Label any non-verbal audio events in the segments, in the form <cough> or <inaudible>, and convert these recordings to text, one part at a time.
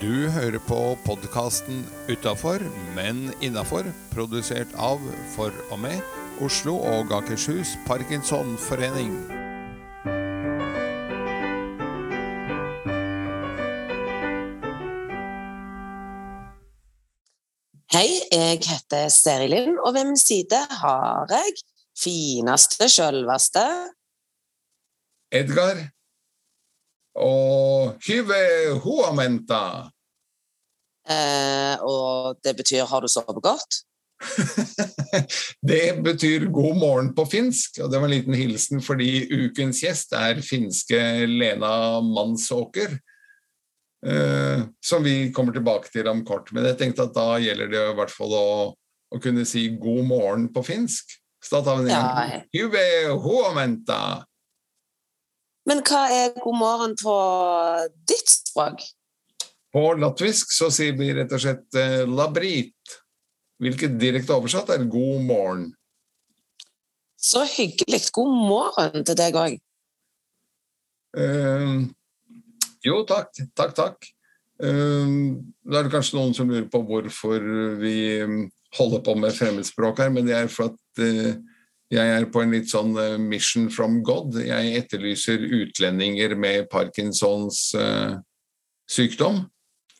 Du hører på podkasten Utafor, men innafor, produsert av, for og med, Oslo og Akershus Parkinsonforening. Hei, jeg heter Seri Lind, og ved min side har jeg fineste, sjølveste Edgar og Hyve Huamenta. Eh, Og det betyr 'har du sovet godt'? <laughs> det betyr god morgen på finsk, og det var en liten hilsen fordi ukens gjest er finske Lena Mansåker. eh, som vi kommer tilbake til om kort. Men jeg tenkte at da gjelder det i hvert fall å, å kunne si god morgen på finsk. Så da tar vi den Ja. Men hva er god morgen på ditt språk? På latvisk så sier vi rett og slett eh, labrit, hvilket direkte oversatt er god morgen. Så hyggelig. God morgen til deg òg. Eh, jo, takk. Takk, takk. Eh, da er det kanskje noen som lurer på hvorfor vi eh, holder på med fremmedspråk her, men det er for at eh, jeg er på en litt sånn eh, mission from God. Jeg etterlyser utlendinger med Parkinsons sykdom.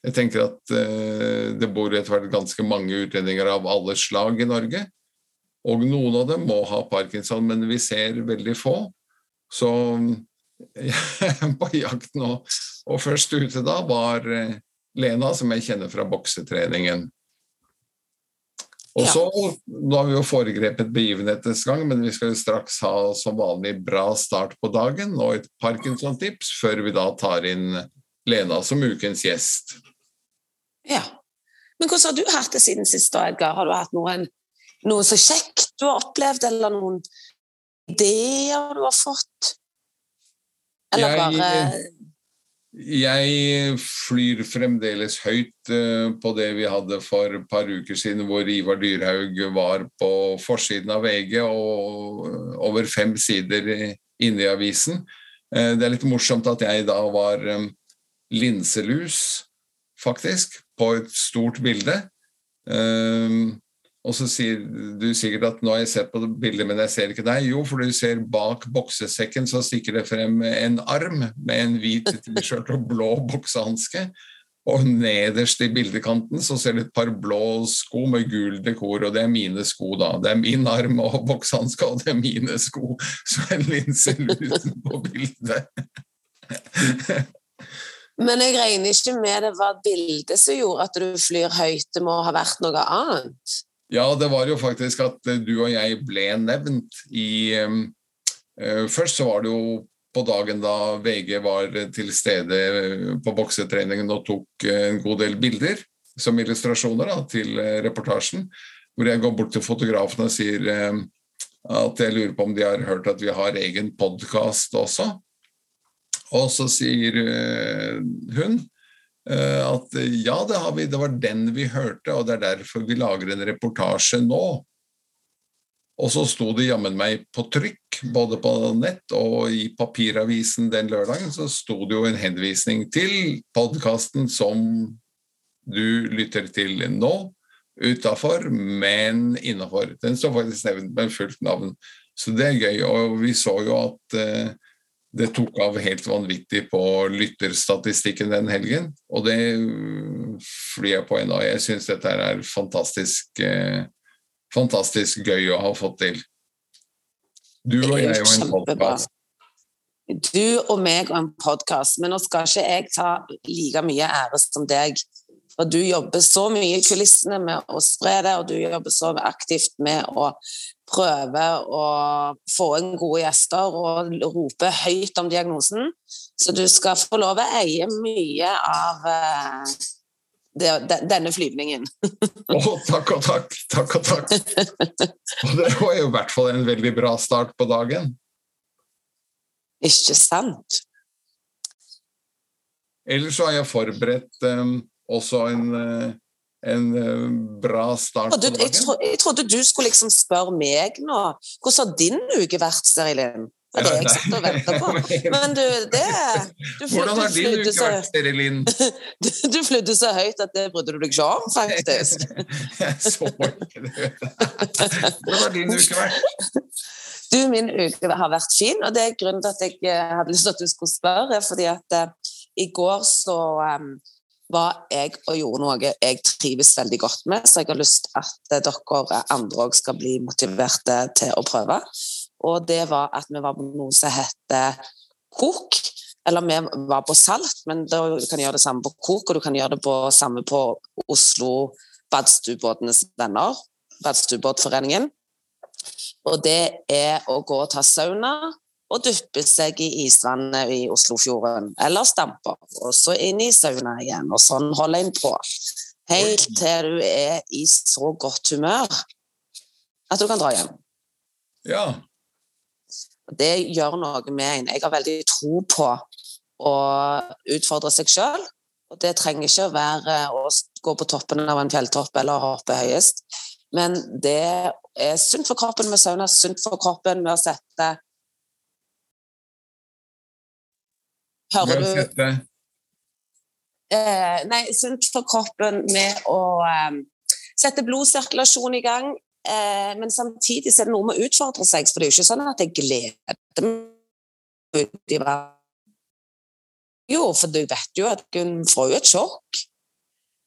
Jeg tenker at eh, det bor etter hvert ganske mange utlendinger av alle slag i Norge. Og noen av dem må ha parkinson, men vi ser veldig få. Så jeg <laughs> er på jakt nå. Og først ute da var eh, Lena, som jeg kjenner fra boksetreningen. Og så, Nå har vi jo foregrepet begivenhetens gang, men vi skal jo straks ha som vanlig bra start på dagen og et Parkinson-tips før vi da tar inn Lena som ukens gjest. Ja. Men hvordan har du hatt det siden sist, da, Edgar? Har du hatt noen, noe så kjekt du har opplevd, eller noen ideer du har fått? Eller Jeg- bare Jeg flyr fremdeles høyt eh, på det vi hadde for et par uker siden, hvor Ivar Dyrhaug var på forsiden av VG og over fem sider inne i avisen. Eh, Det er litt morsomt at jeg da var eh, linselus, faktisk, på et stort bilde. Um, Og så sier du sikkert at nå har jeg sett på bildet, men jeg ser ikke deg. Jo, for du ser bak boksesekken så stikker det frem en arm med en hvit <laughs> T-skjorte og blå boksehanske. Og nederst i bildekanten så ser du et par blå sko med gul dekor, og det er mine sko, da. Det er min arm og boksehanske, og det er mine sko. Så en linselusen på bildet. <laughs> Men jeg regner ikke med det var bildet som gjorde at du flyr høyt. Det må ha vært noe annet. Ja, det var jo faktisk at eh, du og jeg ble nevnt i eh, Først så var det jo på dagen da VG var til stede eh, på boksetreningen og tok en god del bilder som illustrasjoner da, til reportasjen, hvor jeg går bort til fotografen og sier eh, at jeg lurer på om de har hørt at vi har egen podkast også. Og så sier eh, hun eh, at ja, det vi, det var den vi hørte, og det er derfor vi lager en reportasje nå. Og så sto det jammen meg på trykk, både på nett og i papiravisen den lørdagen, så sto det jo en henvisning til podkasten som du lytter til nå, utafor, men innafor. Den står faktisk nevnt med fullt navn. Så det er gøy. Og vi så jo at eh, det tok av helt vanvittig på lytterstatistikken den helgen, og det øh, flyr jeg på ennå. Jeg syns dette er fantastisk, eh, fantastisk gøy å ha fått til. Du og jeg og en podkast. Du og meg og en podkast, men nå skal ikke jeg ta like mye ære som deg. For du jobber så mye i kulissene med å spre det, og du jobber så aktivt med å prøve å få inn gode gjester og rope høyt om diagnosen. Så du skal få lov å eie mye av eh, det, denne flyvningen. Å, takk og takk, takk og takk. Og det var jo i hvert fall en veldig bra start på dagen. Ikke sant? Ellers så har jeg forberedt eh, også en, eh, en eh, bra start på dagen. jeg, tro, jeg trodde du skulle liksom spørre meg nå. Hvordan har din uke vært, Sterilin? Det er det jeg sitter og venter på. <laughs> Men du, det du Hvordan har din uke vært, Seri Linn? <laughs> Du, du flydde så høyt at det brydde du deg ikke om, faktisk. <laughs> Jeg så ikke det. Hvordan har din uke vært? Du, min uke har vært fin, og det er grunnen til at jeg eh, hadde lyst til at du skulle spørre. fordi at i går så um, var jeg og gjorde noe jeg trives veldig godt med, så jeg har lyst til at dere andre òg skal bli motiverte til å prøve. Og det var at vi var på noe som heter kok. Eller vi var på salt, men da, du kan gjøre det samme på kok, og du kan gjøre det på, samme på Oslo Badstuebåtenes venner, Badstuebåtforeningen. Og det er å gå og ta sauna og duppe seg i isvannet i Oslofjorden, eller stamper, og så inn i sauna igjen, og sånn holder en på. Helt til du er i så godt humør at du kan dra hjem. Ja. Det gjør noe med en. Jeg har veldig tro på å utfordre seg sjøl. Og det trenger ikke å være å gå på toppen av en fjelltopp eller hoppe høyest. Men det er sunt for kroppen med sauna, sunt for kroppen med å sette Hører du eh, Nei, sunt for kroppen med å eh, sette blodsirkulasjon i gang. Eh, men samtidig er det noe med å utfordre seg, for det er jo ikke sånn at jeg gleder meg ut i verden. Jo, for du vet jo at hun får jo et sjokk.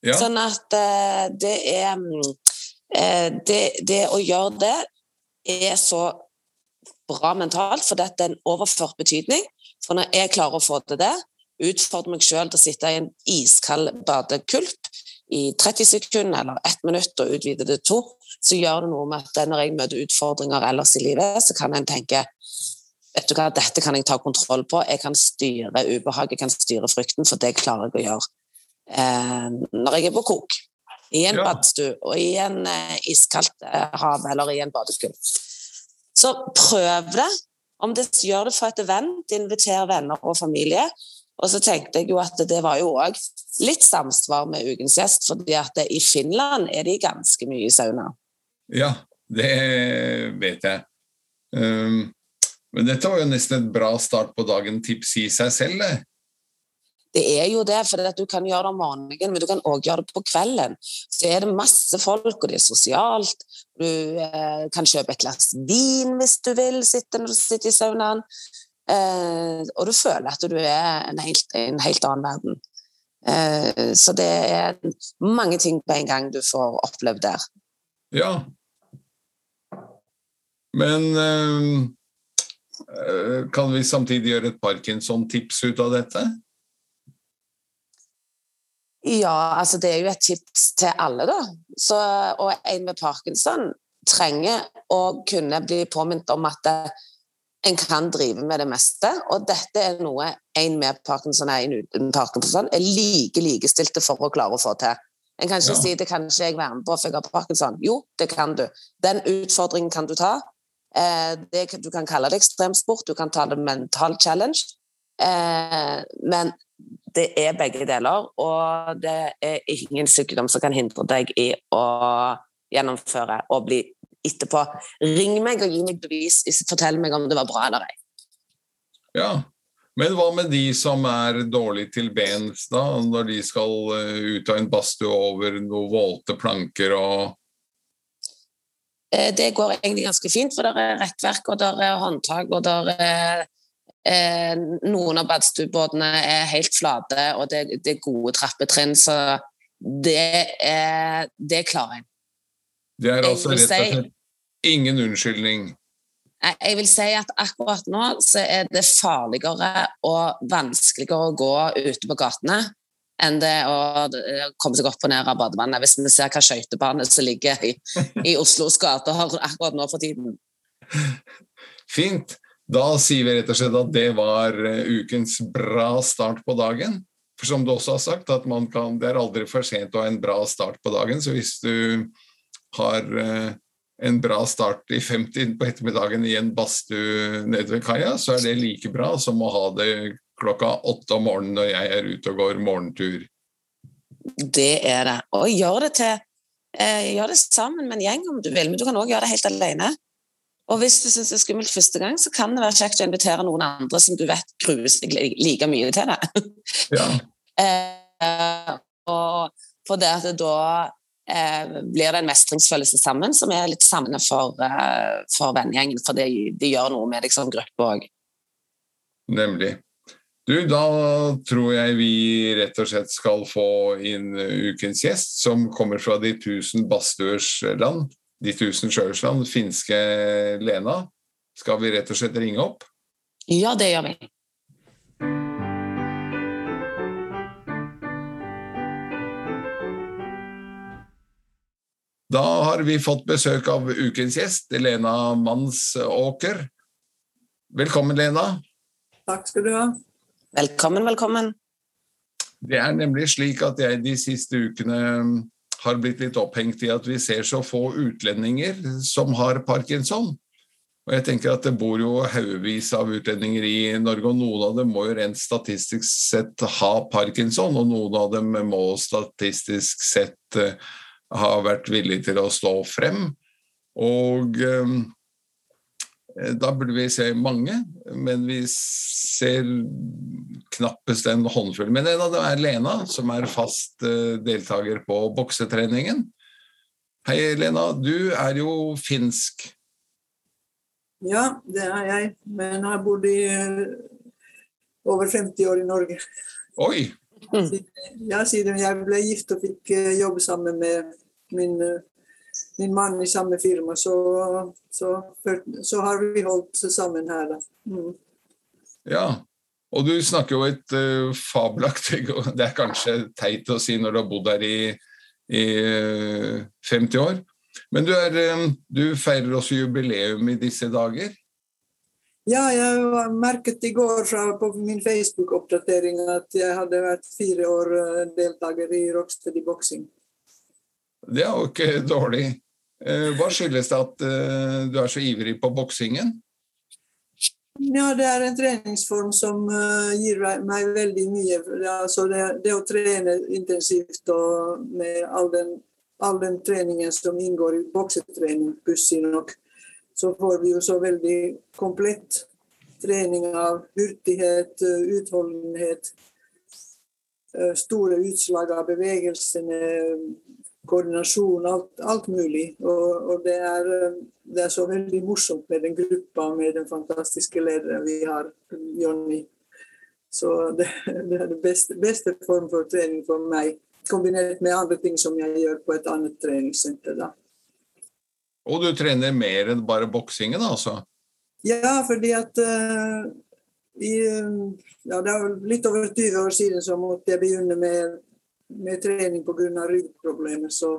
Ja. Sånn at eh, det er eh, det, det, å gjøre det er så bra mentalt, for dette er en overført betydning. For når jeg klarer å få til det, utfordre meg sjøl til å sitte i en iskald badekulp i 30 sekunder eller ett minutt og utvide det to, så gjør det noe med at når jeg møter utfordringer ellers i livet, så kan en tenke vet du hva, dette kan jeg ta kontroll på. Jeg kan styre ubehag, jeg kan styre frykten, for det klarer jeg å gjøre eh, når jeg er på kok. I en ja. badstue og i en eh, iskaldt eh, hav eller i en badekulp. Så prøv det. Om det gjør det for et event, inviter venner og familie. Og så tenkte jeg jo at det var jo òg litt samsvar med ukens gjest, fordi at i Finland er de ganske mye i sauna. Ja, det vet jeg. Um, men dette var jo nesten et bra start på dagen, tips i seg selv, det. Det er jo det, for du kan gjøre det om morgenen, men du kan òg gjøre det på kvelden. Så er det masse folk, og det er sosialt. Du eh, kan kjøpe et glass vin hvis du vil, sitte når du sitter i saunaen. Eh, og du føler at du er en en helt annen verden. Eh, så det er mange ting på en gang du får opplevd der. Ja. Men eh, eh, kan vi samtidig gjøre et Parkinson-tips ut av dette? Ja, altså det er jo et tips til alle, da. Så, og en med parkinson trenger å kunne bli påminnet om at eh, en kan drive med det meste. Og dette er noe en med parkinson og en uten parkinson er like likestilte for å klare å få til. En kan ikke ja. si det kan ikke jeg være med på for jeg har parkinson. Jo, det kan du. Den utfordringen kan du ta. Eh, det, du kan kalle det ekstremsport, du kan ta det mental challenge. Eh, men det er begge deler, og det er ingen sykdom som kan hindre deg i å gjennomføre og bli etterpå. Ring meg og gi meg bevis, fortell meg om det var bra eller ei. Ja, men hva med de som er dårlig til bens, da, når de skal eh, ut av en badstue over noen våte planker og eh, Det går egentlig ganske fint, for det er rekkverk og det er håndtak og det er Eh, noen av badstuebåtene er helt flate, og det, det, er gode trappetrinn, så det, er, det klarer en. Det er altså rett og slett ingen unnskyldning? Jeg vil si at akkurat nå så er det farligere og vanskeligere å gå ute på gatene enn det å komme seg opp og ned av badevannet, hvis vi ser hva skøytebane som ligger i, i Oslos gater akkurat nå for tiden. <laughs> Fint. Da sier vi rett og slett at det var eh, ukens bra start på dagen. For som du også har sagt, at kan, det er aldri for sent å ha en bra start på dagen. Så hvis du har eh, en bra start i 50 på ettermiddagen i en badstue nede ved kaia, så er det like bra som å ha det klokka åtte om morgenen når jeg er ute og går morgentur. Det er det. Og gjør det til eh, Gjør det sammen med en gjeng om du vil, men du kan òg gjøre det helt alene. Og hvis du syns det er skummelt første gang, så kan det være kjekt å invitere noen andre som du vet gruer seg like mye til det. Ja. <laughs> eh, og for det at det da eh, blir det en mestringsfølelse sammen som er litt sammen for, eh, for vennegjengen. For det, de gjør noe med deg som gruppe òg. Nemlig. Du, da tror jeg vi rett og slett skal få inn ukens gjest, som kommer fra de tusen badstuers land. De tusen sjøers land, finske Lena. Skal vi rett og slett ringe opp? Ja, det gjør vi. Da har vi fått besøk av ukens gjest, Lena Mansåker. Velkommen, Lena. Takk skal du ha. Velkommen, velkommen. Det er nemlig slik at jeg de siste ukene har blitt litt opphengt i at vi ser så få utlendinger som har parkinson. Og jeg tenker at Det bor jo haugevis av utlendinger i Norge, og noen av dem må jo rent statistisk sett ha parkinson, og noen av dem må statistisk sett uh, ha vært villige til å stå frem. Og um, da burde vi se mange, men vi ser knappest en håndfull. Men en av dem er Lena, som er fast uh, deltaker på boksetreningen. Hei, Lena. Du er jo finsk. Ja, det er jeg. Men har bodd i uh, over 50 år i Norge. Oi! <laughs> Ja, siden jeg ble gift og fikk uh, jobbe sammen med min, min mann i samme firma, så, så, så, har vi holdt sammen her, da. Mm. Ja. Og du snakker jo et uh, fabelaktig <laughs> Det er kanskje teit å si når du har bodd her i, i uh, 50 år. Men du, er, um, du, feirer også jubileum i disse dager? Ja, jeg merket i går på min Facebook-oppdatering at jeg hadde vært fire år deltaker i Rocksteady boksing. Det er jo ikke dårlig. Hva skyldes det at du er så ivrig på boksingen? Ja, det er en treningsform som gir meg veldig mye. Altså det, det, å trene intensivt og med all den, all den treningen som inngår i boksetrening, pussig nok, så får vi jo så veldig komplett trening av hurtighet, utholdenhet, store utslag av bevegelsene, koordinasjon, alt, alt mulig. Og, og det, er, det, er, så veldig morsomt med den gruppa med den fantastiske lederen vi har, Jonny. Så det, <laughs> det er den beste, beste, form for trening for meg. Kombinert med andre ting som jeg gjør på et annet treningssenter. da. Og du trener mer enn bare boksingen, altså? Ja, fordi at uh, i, ja, Det er litt over 20 år siden så måtte jeg begynne med med trening pga. ryggproblemer. Så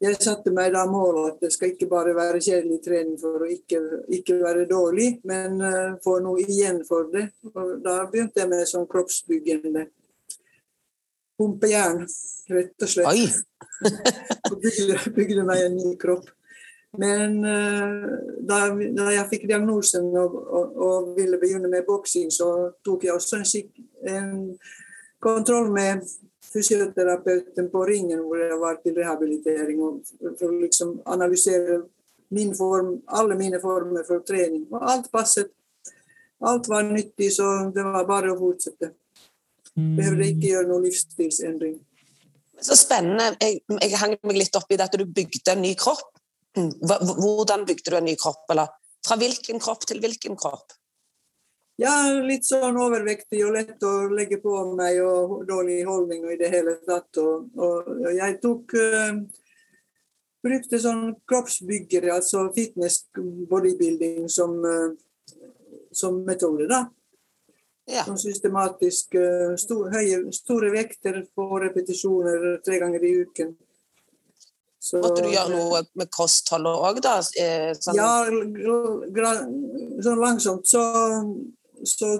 jeg satte meg da målet at det skal ikke bare være kjedelig trening for å ikke, ikke være dårlig, men uh, få noe igjen for det. Og da begynte jeg med sånn kroppsbyggende pumpejern, rett og slett. <laughs> og bygde, bygde, meg en ny kropp. Men uh, da, da, jeg fikk diagnosen og, og, og, ville begynne med boksing, så tok jeg også en, en kontroll med fysioterapeuten på Ringen hvor jeg var til rehabilitering. og For å liksom analysere min form, alle mine former for trening. Og alt passet. Alt var nyttig, så det var bare å fortsette. Behøvde ikke gjøre noen livsstilsendring. Så spennende. Jeg, jeg hang meg litt opp i det at du bygde en ny kropp. Hvordan bygde du en ny kropp? Eller fra hvilken kropp til hvilken kropp? Ja, litt sånn overvektig og lett å legge på meg og dårlig holdning og i det hele tatt. Og, og jeg tok uh, Brukte sånn kroppsbyggere, altså fitness bodybuilding, som, uh, som metode, da. Ja. Sånn systematisk uh, stor, høye, store vekter på repetisjoner tre ganger i uken. Så, Måtte du gjøre noe med kostholdet òg, da? Sånn... Ja, sånn langsomt så så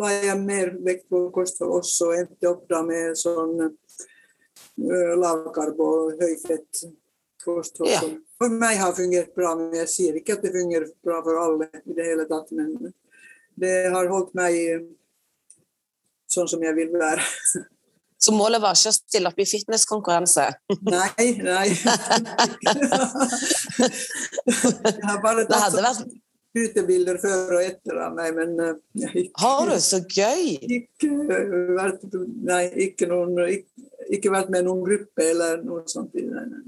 la jeg mer vekt på kosthold også, og endte opp da med sånn uh, lavkarbo og høyfett kosthold. Ja. For meg har fungert bra, men jeg sier ikke at det fungerer bra for alle i det hele tatt. Men det har holdt meg sånn som jeg vil være. Så målet var ikke å stille opp i fitnesskonkurranse? Nei, nei. <laughs> jeg har bare Det hadde vært utebilder før og etter meg, men eh, jeg har du? Så gøy! ikke vært, nei, ikke, noen, ikke, ikke vært med noen gruppe eller noe sånt. Nei, nei.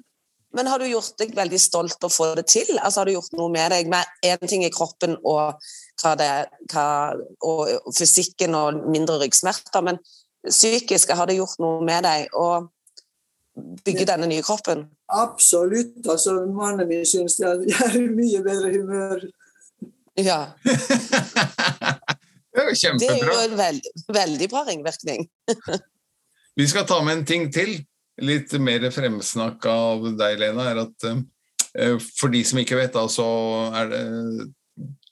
Men har du gjort deg veldig stolt å få det til? Altså Har du gjort noe med deg med én ting i kroppen og, hva det, hva, og fysikken og mindre ryggsmerter, men psykisk, har det gjort noe med deg å bygge denne nye kroppen? Absolutt. altså Mannen min syns jeg er i mye bedre humør. Ja. <laughs> det er jo kjempebra. Det er jo en veld, veldig bra ringvirkning. <laughs> Vi skal ta med en ting til. Litt mer fremsnakk av deg, Lena. er at eh, For de som ikke vet, da, så er det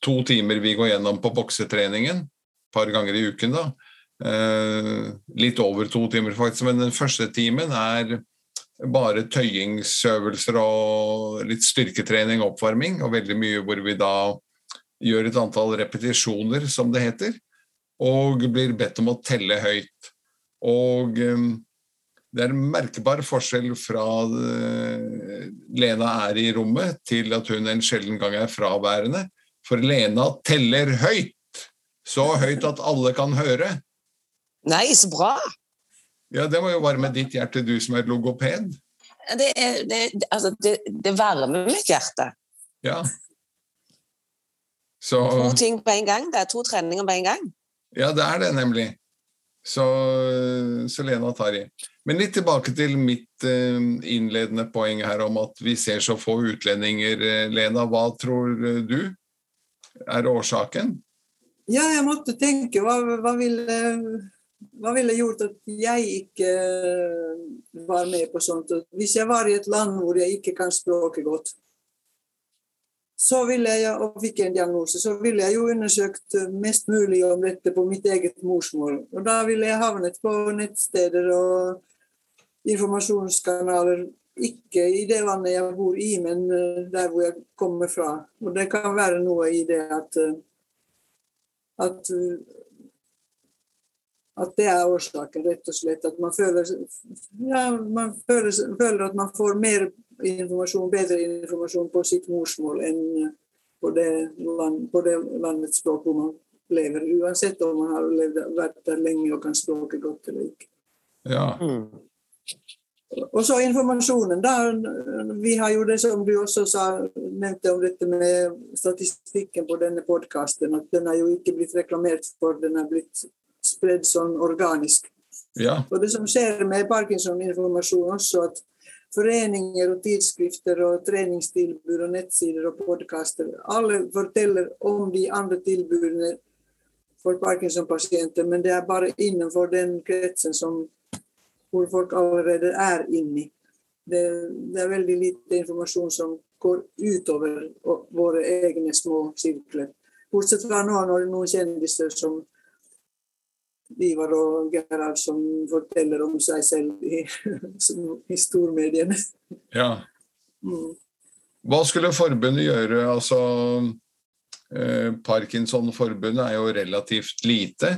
to timer vi går gjennom på boksetreningen. Et par ganger i uken, da. Eh, litt over to timer, faktisk. Men den første timen er bare tøyingsøvelser og litt styrketrening, oppvarming, og veldig mye hvor vi da gjør et antall repetisjoner, som det heter, og blir bedt om å telle høyt. Og eh, det er en merkbar forskjell fra eh, Lena er i rommet, til at hun en sjelden gang er fraværende. For Lena teller høyt! Så høyt at alle kan høre. Nei, så bra! Ja, Det må jo være med ditt hjerte, du som er logoped. Det, er, det, altså, det, det varmer mitt hjerte. Ja. Så To ting på en gang. Det er to treninger på en gang. Ja, det er det nemlig. Så, så Lena tar i. Men litt tilbake til mitt eh, innledende poeng her om at vi ser så få utlendinger. eh, Lena, hva tror eh, du er årsaken? Ja, jeg måtte tenke hva, hva, ville, hva ville gjort at jeg ikke var med på sånt. Hvis jeg var i et land hvor jeg ikke kan språket godt, så ville jeg, og fikk en diagnose, så ville jeg jo undersøkt mest mulig om dette på mitt eget morsmål. Og da ville jeg havnet på nettsteder og informasjonskanaler, ikke i det landet jeg bor i, men eh, der hvor jeg kommer fra. Og det kan være noe i det at eh, at, at det er årsaken, rett og slett. At man føler, ja, man føler, føler at man får mer informasjon, bedre informasjon på sitt morsmål enn på det, land, på det landets språk hvor man lever. Uansett om man har levd, vært der lenge og kan språket godt eller ikke. Ja. Mm. Og så informasjonen. Da, vi har jo det som du også sa, nevnte om dette med statistikken på denne podkasten, at den er jo ikke blitt reklamert for, den er blitt spredd sånn organisk. ja. Og det som skjer med Parkinson-informasjon også, at foreninger og tidsskrifter og treningstilbud og nettsider og podkaster, alle forteller om de andre tilbudene for Parkinson-pasienter, men det er bare innenfor den kretsen som hvor folk allerede er inni. Det, det er veldig lite informasjon som går utover våre egne små sirkler. Bortsett fra nå når noen kjendiser som Ivar og Gerhard som forteller om seg selv i, <laughs> i stormediene. ja. Mm. Hva skulle forbundet gjøre? Altså, eh, Parkinson-forbundet er jo relativt lite.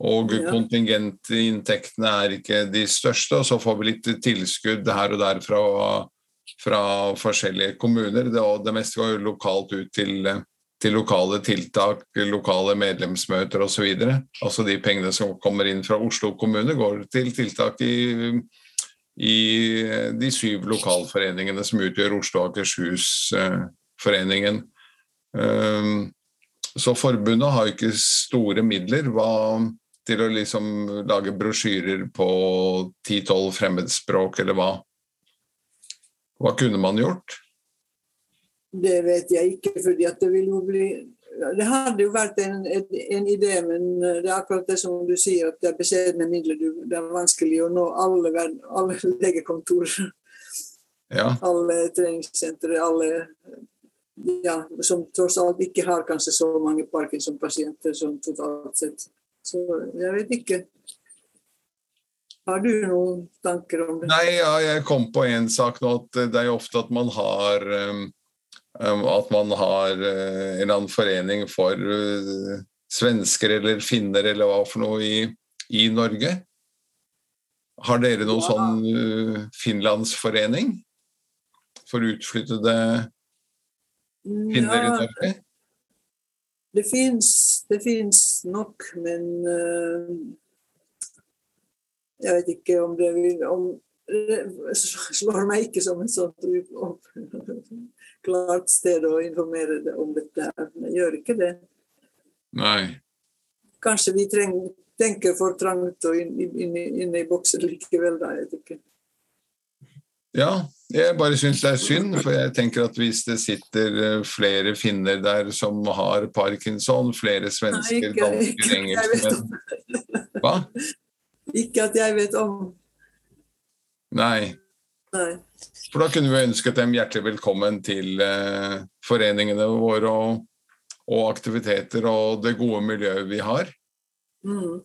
Og Ja. kontingentinntektene er ikke de største, og så får vi litt tilskudd her og der fra, fra forskjellige kommuner. Det, og det meste går jo lokalt ut til, til lokale tiltak, lokale medlemsmøter osv. Altså de pengene som kommer inn fra Oslo kommune, går til tiltak i, i de syv lokalforeningene som utgjør Oslo og Akershus-foreningen. Um, så forbundet har ikke store midler til å liksom lage brosjyrer på 10-12 fremmedspråk, eller hva? Hva kunne man gjort? Det vet jeg ikke, fordi det vil jo bli Det hadde jo vært en, en, en idé, men det er akkurat det som du sier, at det er beskjedne midler. Det er vanskelig å nå alle, alle <laughs> legekontor, Ja, alle treningssentre, alle ja, som tross alt ikke har kanskje så mange Parkinson-pasienter som totalt sett. Så jeg vet ikke. Har du noen tanker om det? Nei, ja, jeg kom på en sak nå, at det er ofte at man har um, At man har uh, en eller annen forening for uh, svensker eller finner eller hva for noe i, i Norge. Har dere noen Ja. sånn uh, finlandsforening for utflyttede finner i Norge? det fins nok, men eh, jeg vet ikke om det vil om, <laughs> slår meg ikke som et sånt <laughs> klart sted å informere deg om dette. Jeg gjør ikke det. Nei. Kanskje vi treng, tenker for trangt og inne inn, inn, i boksen likevel, da. Jeg vet ikke. Ja, jeg bare syns det er synd, for jeg tenker at hvis det sitter eh, flere finner der som har parkinson, flere svensker, dansker, engelskmenn Hva? <laughs> Ikke at jeg vet om. Nei. Nei. For da kunne vi ønsket dem hjertelig velkommen til eh, foreningene våre og, og aktiviteter og det gode miljøet vi har. Mm.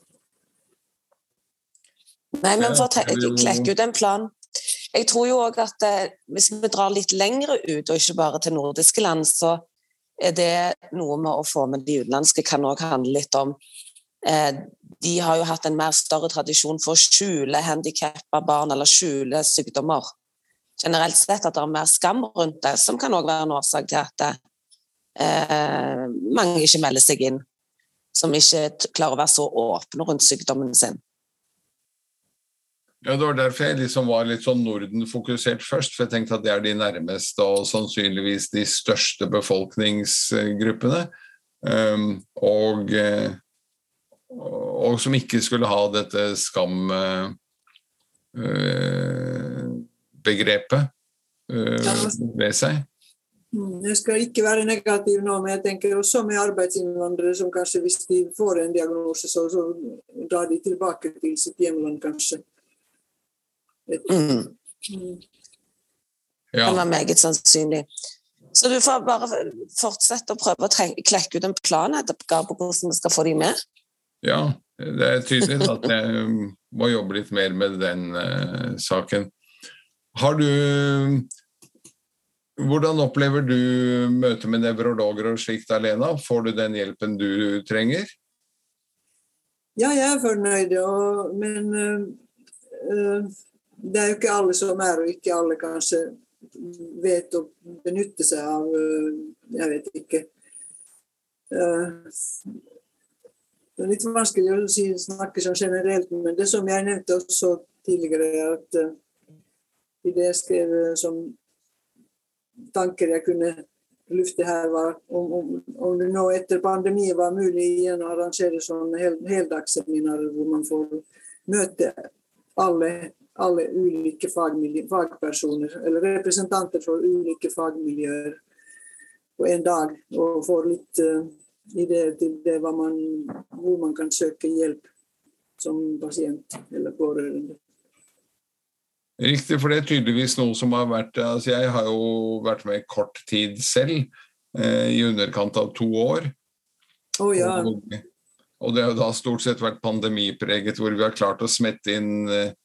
Nei, men for å klekke ut en plan. Jeg tror jo òg at eh, hvis vi drar litt lengre ut, og ikke bare til nordiske land, så er det noe med å få med de utenlandske kan òg handle litt om eh, De har jo hatt en mer større tradisjon for å skjule handikappa barn eller skjule sykdommer. Generelt sett at det er mer skam rundt det, som kan òg være en årsak til at eh, mange ikke melder seg inn. Som ikke klarer å være så åpne rundt sykdommen sin. Ja, Det var derfor jeg liksom var litt sånn Norden-fokusert først, for jeg tenkte at det er de nærmeste og sannsynligvis de største befolkningsgruppene. Um, og, eh, og som ikke skulle ha dette skambegrepet Ja. ved seg. Mm, Jeg skal ikke være negativ nå, men jeg tenker også med arbeidsinnvandrere som kanskje hvis de får en diagnose, så, så drar de tilbake til sitt hjemland, kanskje. Mm. Mm. Ja. Det var meget sannsynlig. Så du får bare fortsette å prøve å klekke ut en plan etter på hvordan vi skal få de med. Ja, det er tydelig at jeg må jobbe litt mer med den uh, saken. Har du Hvordan opplever du møtet med nevrologer og slikt, alene? Får du den hjelpen du trenger? Ja, jeg er fornøyd, og, men øh, det er jo ikke alle som er, og ikke alle kanskje vet å benytte seg av uh, Jeg vet ikke. Øh, det er litt vanskelig å si, snakke sånn generelt, men det som jeg nevnte også tidligere, er at uh, i det jeg skrev øh, som tanker jeg kunne lufte her, var om, om, om det nå etter pandemien var mulig igjen å arrangere sånne hel, heldagsseminarer hvor man får møte alle, alle ulike fagpersoner, eller representanter for ulike fagmiljøer på en dag, og får litt uh, ideer til det man, hvor man kan søke hjelp som pasient eller pårørende. Riktig, for det er tydeligvis noe som har vært altså Jeg har jo vært med kort tid selv, eh, i underkant av to år. Oh, ja. Og, og det har da stort sett vært pandemipreget, hvor vi har klart å smette inn eh,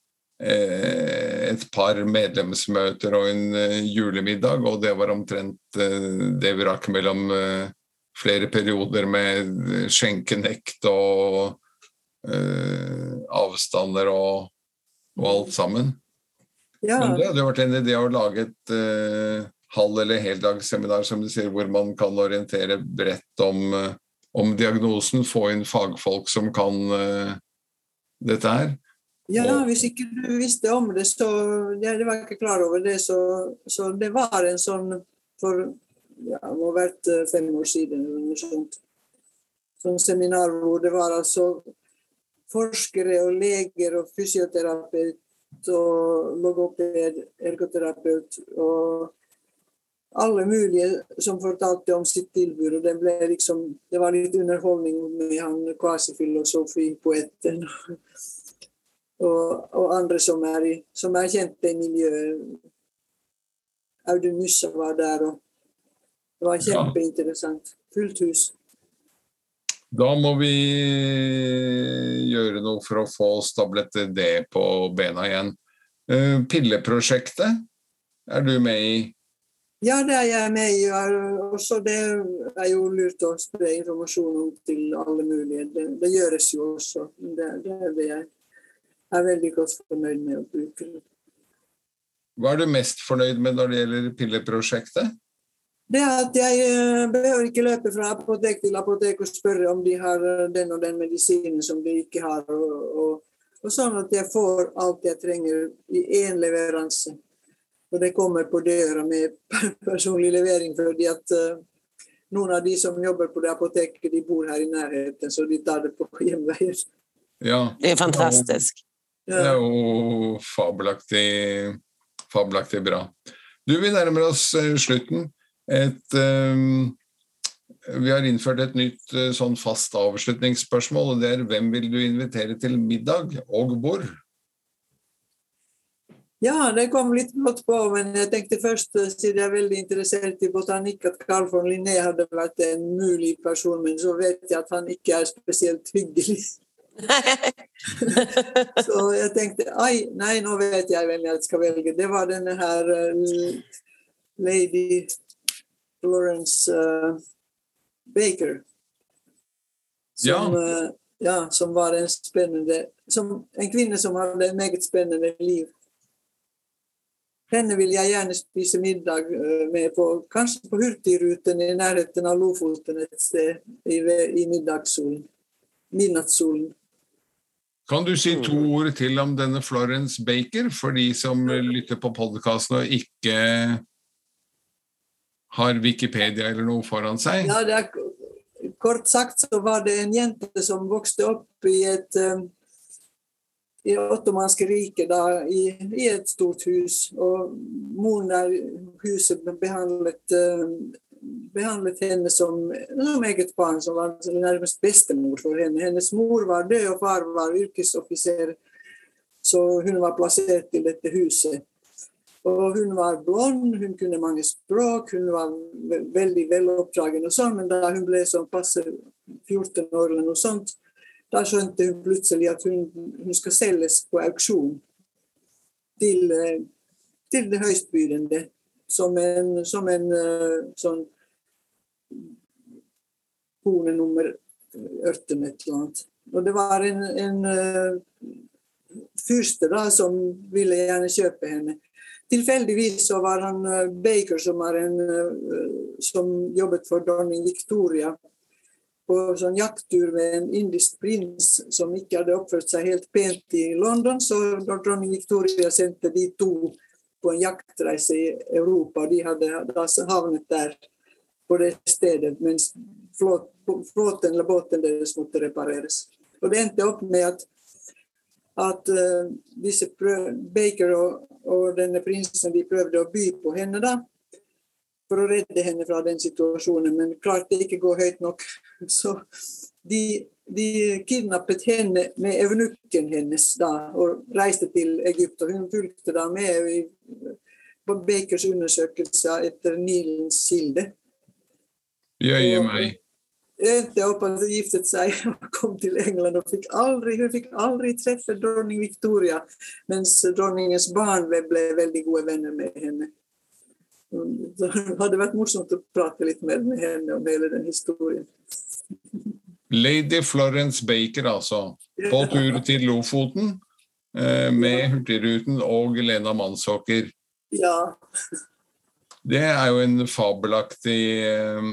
et par medlemsmøter og en eh, julemiddag, og det var omtrent eh, det vi rakk mellom eh, flere perioder med skjenkenekt og eh, avstander og, og alt sammen. ja. Men det hadde vært en idé å lage et eh, halv- eller heldagsseminar som du sier, hvor man kan orientere bredt om, eh, om diagnosen, få inn fagfolk som kan uh, dette her. Ja, hvis ikke du visste om det, så ja, Det var jeg ikke klar over det, så, så det var en sånn for ja, det må ha vært eh, fem år siden sånt. Sånn seminar hvor det var altså forskere og leger og fysioterapeut og logoped, ergoterapeut og alle mulige som fortalte om sitt tilbud. Og det ble liksom Det var litt underholdning med han kvasifilosofi-poeten. <laughs> og, og andre som er, i, som er kjente i miljøet. Audun Myssa var der, og det var kjempeinteressant. Fullt hus. Da må vi gjøre noe for å få stablet det på bena igjen. Eh, Pilleprosjektet er du med i? Ja, det er jeg med i. Også det er jo lurt å spre informasjon om til alle mulige. Det, det gjøres jo også. Det, det er det jeg er veldig godt fornøyd med å bruke. Hva er du mest fornøyd med når det gjelder pilleprosjektet? Det at jeg eh, behøver ikke løpe fra apotek til apotek og spørre om de har eh, den og den medisinen som de ikke har. Og, og, og sånn at jeg får alt jeg trenger i én leveranse. Og det kommer på døra med personlig levering fordi at uh, noen av de som jobber på det apoteket, de bor her i nærheten, så de tar det på <laughs> hjemveien. Ja. Det er fantastisk. Det er jo fabelaktig, fabelaktig bra. Du, vi nærmer oss slutten et um, Vi har innført et nytt uh, sånn fast avslutningsspørsmål, og det er hvem vil du invitere til middag, og hvor? Ja, det kom litt brått på, men jeg tenkte først, eh, siden jeg er veldig interessert i botanikk, at Carl von Linné hadde vært en mulig person, men så vet jeg at han ikke er spesielt hyggelig. <laughs> så jeg tenkte ai, nei, nå vet jeg hvem jeg skal velge. Det var denne her uh, lady Florence uh, Baker. Som, ja. Uh, ja. som var en spennende som, En kvinne som hadde et meget spennende liv. Henne vil jeg gjerne spise middag uh, med på kanskje på Hurtigruten i nærheten av Lofoten et sted i, i middagssolen. Midnattssolen. Kan du si to mm. ord til om denne Florence Baker, for de som lytter på podkasten og ikke har Wikipedia eller noe foran seg? Ja, er, Kort sagt så var det en jente som vokste opp i et um, i ottomanske riket, da, i, i, et stort hus. Og moren der huset behandlet, uh, behandlet henne som, som eget barn, som var nærmest bestemor for henne. Hennes mor var død, og far var yrkesoffiser, så hun var plassert i dette huset. Og hun var blond, hun kunne mange språk, hun var veldig veloppdragen og sånn, men da hun ble sånn passe 14 år eller noe sånt, da skjønte hun plutselig at hun, hun skal selges på auksjon til, eh, til det høystbydende. Som en, som en eh, sånn kone nummer 18 et eller annet. Og det var en, en uh, fyrste da som ville gjerne kjøpe henne. Tilfeldigvis så var han eh, Baker, som, en, eh, som jobbet for dronning Victoria, på sånn jakttur med en indisk prins som ikke hadde oppført seg helt pent i London. Så dronning Victoria sendte de to på en jaktreise i Europa. De hadde havnet der på det stedet, mens flåten eller båten deres måtte repareres. Og det endte opp med at at uh, disse Baker og, og, denne prinsen de prøvde å by på henne da, for å redde henne fra den situasjonen, men klarte ikke gå høyt nok. <laughs> Så de, de kidnappet henne med evnukken hennes da, og reiste til Egypt. og Hun fulgte da med i, på Bakers undersøkelser etter Nilens kilde. Jøye meg endte opp og giftet seg <laughs> og kom til England. og fikk aldri, Hun fikk aldri treffe dronning Victoria, mens dronningens barn ble, veldig gode venner med henne. Det hadde vært morsomt å prate litt mer med henne om hele den historien. <laughs> Lady Florence Baker, altså. På tur til Lofoten eh, med Hurtigruten og Lena Mansåker. Ja. Det er jo en fabelaktig eh,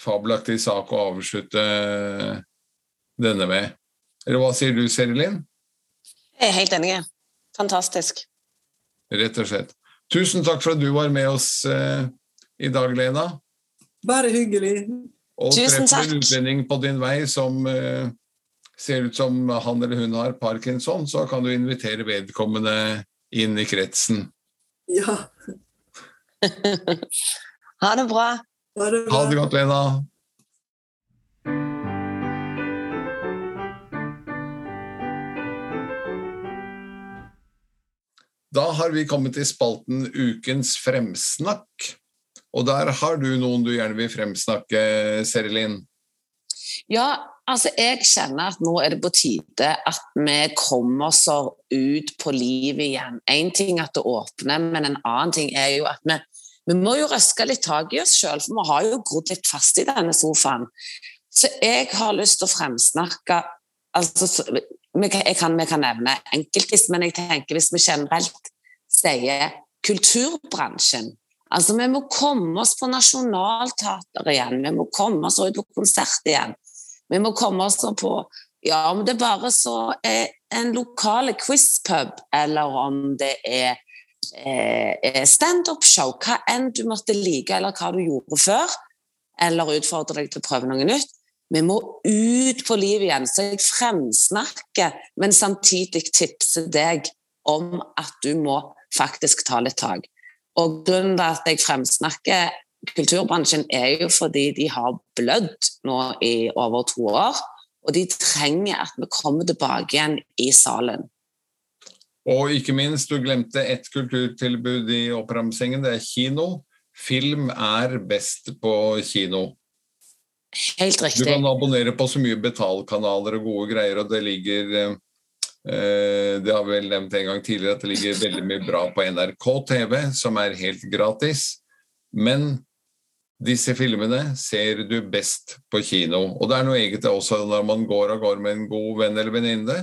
fabelaktig sak å avslutte denne med. Eller hva sier du, Serilin? Jeg er helt enig. Fantastisk. Rett og slett. Tusen takk for at du var med oss eh, i dag, Lena. Bare hyggelig. Og Tusen takk. treffer en utlending på din vei som eh, ser ut som han eller hun har parkinson, så kan du invitere vedkommende inn i kretsen. Ja. <laughs> ha det bra. Ha det, ha det godt, Lena. Da har vi kommet til spalten Ukens fremsnakk. Og der har du noen du gjerne vil fremsnakke, Serilin? Ja, altså jeg kjenner at nå er det på tide at vi kommer oss ut på livet igjen. Én ting at det åpner, men en annen ting er jo at vi vi må jo røske litt tak i oss sjøl, for vi har jo grodd litt fast i denne sofaen. Så jeg har lyst til å fremsnakke altså, jeg kan, vi kan nevne enkeltvis, men jeg tenker hvis vi generelt sier kulturbransjen Altså, Vi må komme oss på Nationaltheatret igjen, vi må komme oss ut på konsert igjen. Vi må komme oss på ja, Om det bare så er en lokal quizpub, eller om det er eh, standup-show, hva enn du måtte like, eller hva du gjorde før, eller utfordre deg til å prøve noe nytt. Vi må ut på livet igjen. Så jeg fremsnakker, men samtidig tipser deg om at du må faktisk ta litt tak. Og grunnen til at jeg fremsnakker kulturbransjen, er jo fordi de har blødd nå i over to år. Og de trenger at vi kommer tilbake igjen i salen. Og ikke minst, du glemte ett kulturtilbud i oppramsingen, det er kino. Film er best på kino. Helt riktig. Du kan abonnere på så mye betalkanaler og gode greier, og det ligger eh, det har vi vel nevnt en gang tidligere at det ligger veldig mye bra på NRK TV, som er helt gratis. Men disse filmene ser du best på kino. Og det er noe eget også når man går og går med en god venn eller venninne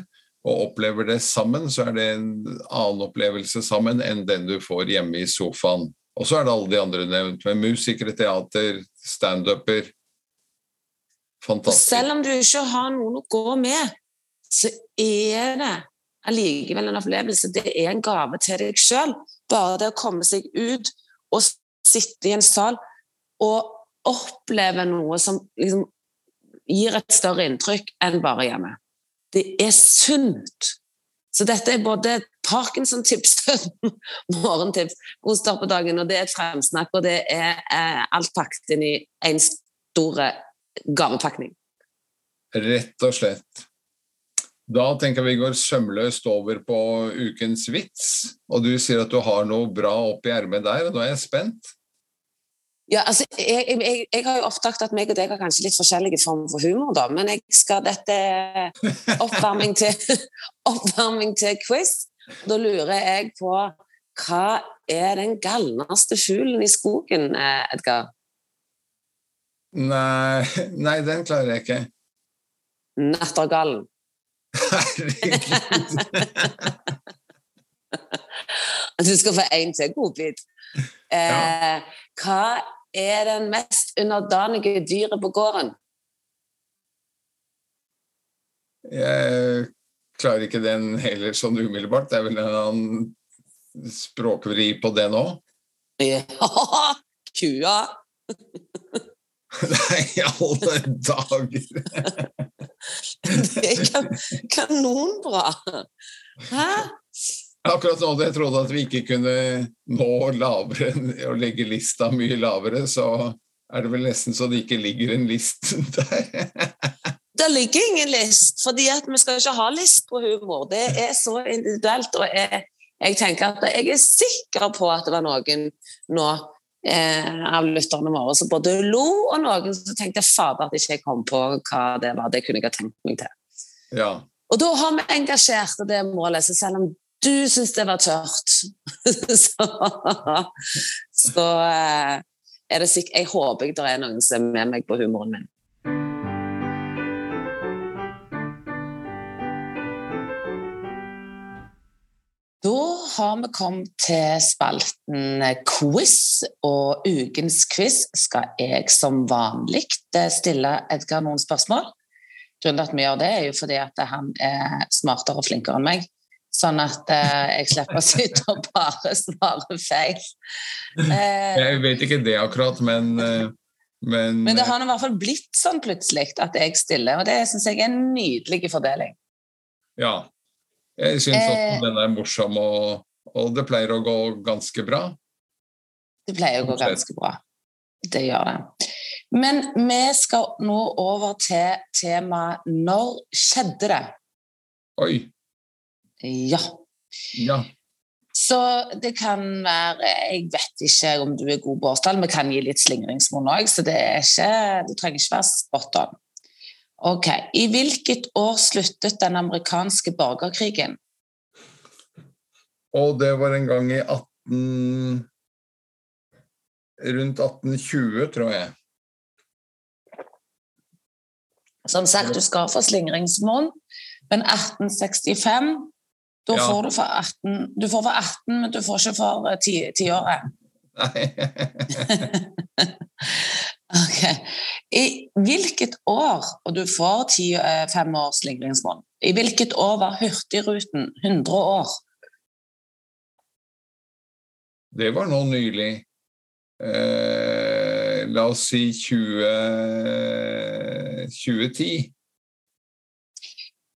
og opplever det sammen, så er det en annen opplevelse sammen enn den du får hjemme i sofaen. Og så er det alle de andre nevnt, med musikere, teater, standuper. Fantastisk. Selv om du ikke har noen å gå med, så er det allikevel en opplevelse. Det er en gave til deg sjøl. Bare det å komme seg ut og sitte i en sal og oppleve noe som liksom gir et større inntrykk enn bare hjemme. Det er sunt. Så dette er både Parkinson-tips, <laughs> morgentips, god start på dagen, og det er et fremsnakk, og det er eh, alt pakket inn i én stor gavepakning. Rett og slett. Da tenker jeg vi går sømløst over på ukens vits. Og du sier at du har noe bra oppi ermet der, og nå er jeg spent. Ja, altså, jeg, jeg, jeg har jo oppdaget at meg og deg har kanskje litt forskjellige former for humor, da, men jeg skal dette oppvarming til, <laughs> oppvarming til quiz. Da lurer jeg på hva er den galneste fuglen i skogen, eh, Edgar? Nei, nei, den klarer jeg ikke. Nattergallen. Herregud. <laughs> du skal få én til godbit. Eh, hva er den mest underdanige dyret på gården? Jeg klarer ikke den heller sånn umiddelbart. Det er vel en annen språkvri på det nå? Ja, kua. Nei, i alle dager! det er kanonbra! Hæ? Akkurat nå da jeg trodde at vi ikke kunne nå lavere og legge lista mye lavere, så er det vel nesten så det ikke ligger en list <laughs> der. det ligger ingen list, fordi vi skal ikke ha list på humor. Det er så individuelt. og jeg, jeg tenker at jeg er sikker på at det var noen nå eh, av lytterne våre som både lo, og noen som tenkte fader at ikke jeg kom på hva det var. Det kunne jeg ha tenkt meg til. Ja. Og da har vi engasjert det målet, så selv om du syns det var tørt, <laughs> så, så eh, er det sikkert Jeg håper det er noen som er med meg på humoren min. Da har vi kommet til spalten quiz, og ukens quiz skal jeg som vanlig stille Edgar noen spørsmål. Grunnen til at vi gjør det, er jo fordi at han er smartere og flinkere enn meg. Sånn at eh, jeg slipper å sitte og bare svare feil. Eh, jeg vet ikke det akkurat, men eh, men, men det har i hvert fall blitt sånn plutselig at jeg stiller, og det syns jeg er en nydelig fordeling. Ja, jeg syns eh, den er morsom, og, og, det pleier å gå ganske bra. Det pleier å gå ganske bra. Det gjør det. Men vi skal nå over til temaet 'Når skjedde det?' Oi. Ja. ja. Så det kan være Jeg vet ikke om du er god på årstall, vi kan gi litt slingringsmonn òg, så det, ikke, det trenger ikke være spot on. Ok. I hvilket år sluttet den amerikanske borgerkrigen? Og det var en gang i 18 Rundt 1820, tror jeg. Som sagt, du skal få slingringsmonn. Men 1865, da Ja. får du for 18 Du får for 18, men du får ikke for eh, ti- tiåret. Nei. <laughs> Ok. I hvilket år, og du får ti, eh, fem års ligningsmål. i hvilket år var Hurtigruten 100 år? Det var nå nylig. Eh, la oss si 20, 2010.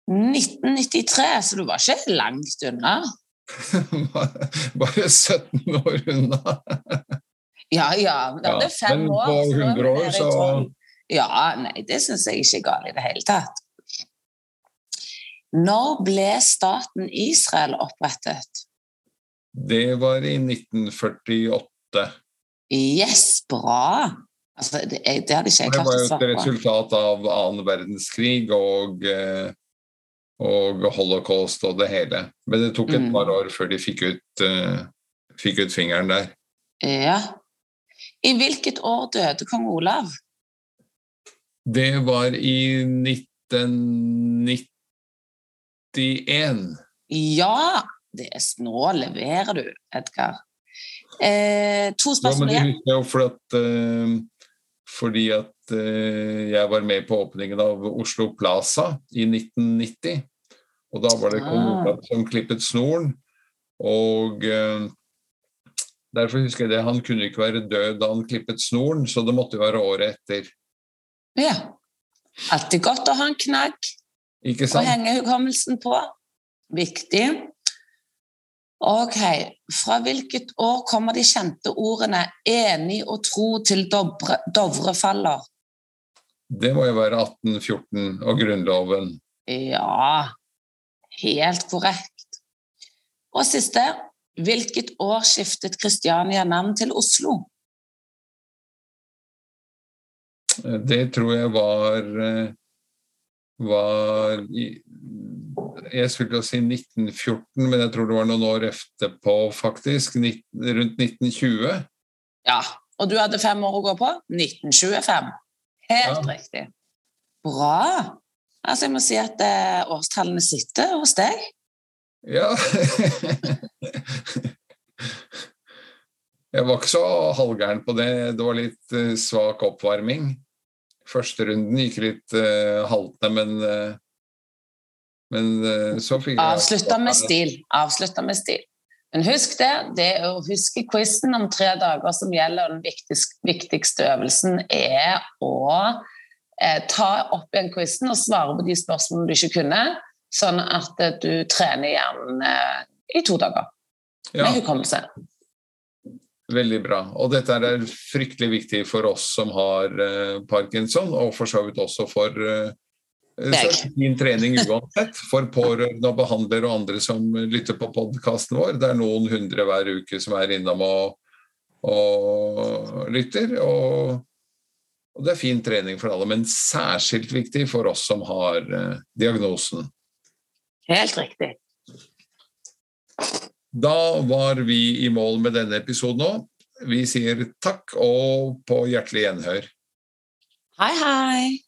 1993, så du var ikke langt unna. <laughs> Bare 17 år unna. Ja, ja. Det Ja, er fem men år. på så da er vi 100 år, så, så- Ja, nei, det syns jeg ikke er galt i det hele tatt. Når ble staten Israel opprettet? Det var i 1948. Yes, bra! Altså, det, det hadde ikke jeg Det var jo et resultat av annen verdenskrig og, eh, og holocaust og det hele. Men det tok et Mm. par år før de fikk ut, uh, fikk ut fingeren der. Ja. I hvilket år døde kong Olav? Det var i 1991. Ja! Det er, nå leverer du, Edgar. Eh, to Ja, men det igjen. husker jeg jo for at, uh, fordi at eh, jeg var med på åpningen av Oslo Plaza i 1990. Og da var det kong Ah. Olav som klippet snoren. Og eh, derfor husker jeg det. Han kunne ikke være død da han klippet snoren, så det måtte jo være året etter. Ja. Alltid godt å ha en knagg Ikke å henge hukommelsen på. Viktig. Ok, fra hvilket år kommer de kjente ordene 'enig og tro til Dovre, Dovre faller'? Det må jo være 1814 og Grunnloven. Ja, helt korrekt. Og siste, hvilket år skiftet Kristiania navn til Oslo? Det tror jeg var eh, var Jeg skulle til å si 1914, men jeg tror det var noen år etterpå, faktisk. 19, rundt 1920. Ja, og du hadde fem år å gå på? 1925. Helt Ja. riktig. Bra. Altså, jeg må si at eh, årstallene sitter hos deg. Ja. <laughs> Jeg var ikke så halvgæren på det. Det var litt eh, svak oppvarming. Første runden gikk litt uh, haltende, men eh, Men så fikk jeg Avslutta med stil. Avslutta med stil. Men husk det, det å huske quizen om tre dager som gjelder, den viktigste, øvelsen er å eh, ta opp igjen quizen og svare på de spørsmålene du ikke kunne, sånn at eh, du trener hjernen eh, i to dager Ja. med hukommelse. Veldig bra. Og dette er fryktelig viktig for oss som har eh, parkinson, og for så vidt også for eh, Deg. så fin trening uansett. For pårørende og behandlere og andre som lytter på podkasten vår. Det er noen hundre hver uke som er innom og, og lytter. Og, og det er fin trening for alle, men særskilt viktig for oss som har eh, diagnosen. Helt riktig. Da var vi i mål med denne episoden òg. Vi sier takk og på hjertelig gjenhør. Hei, hei.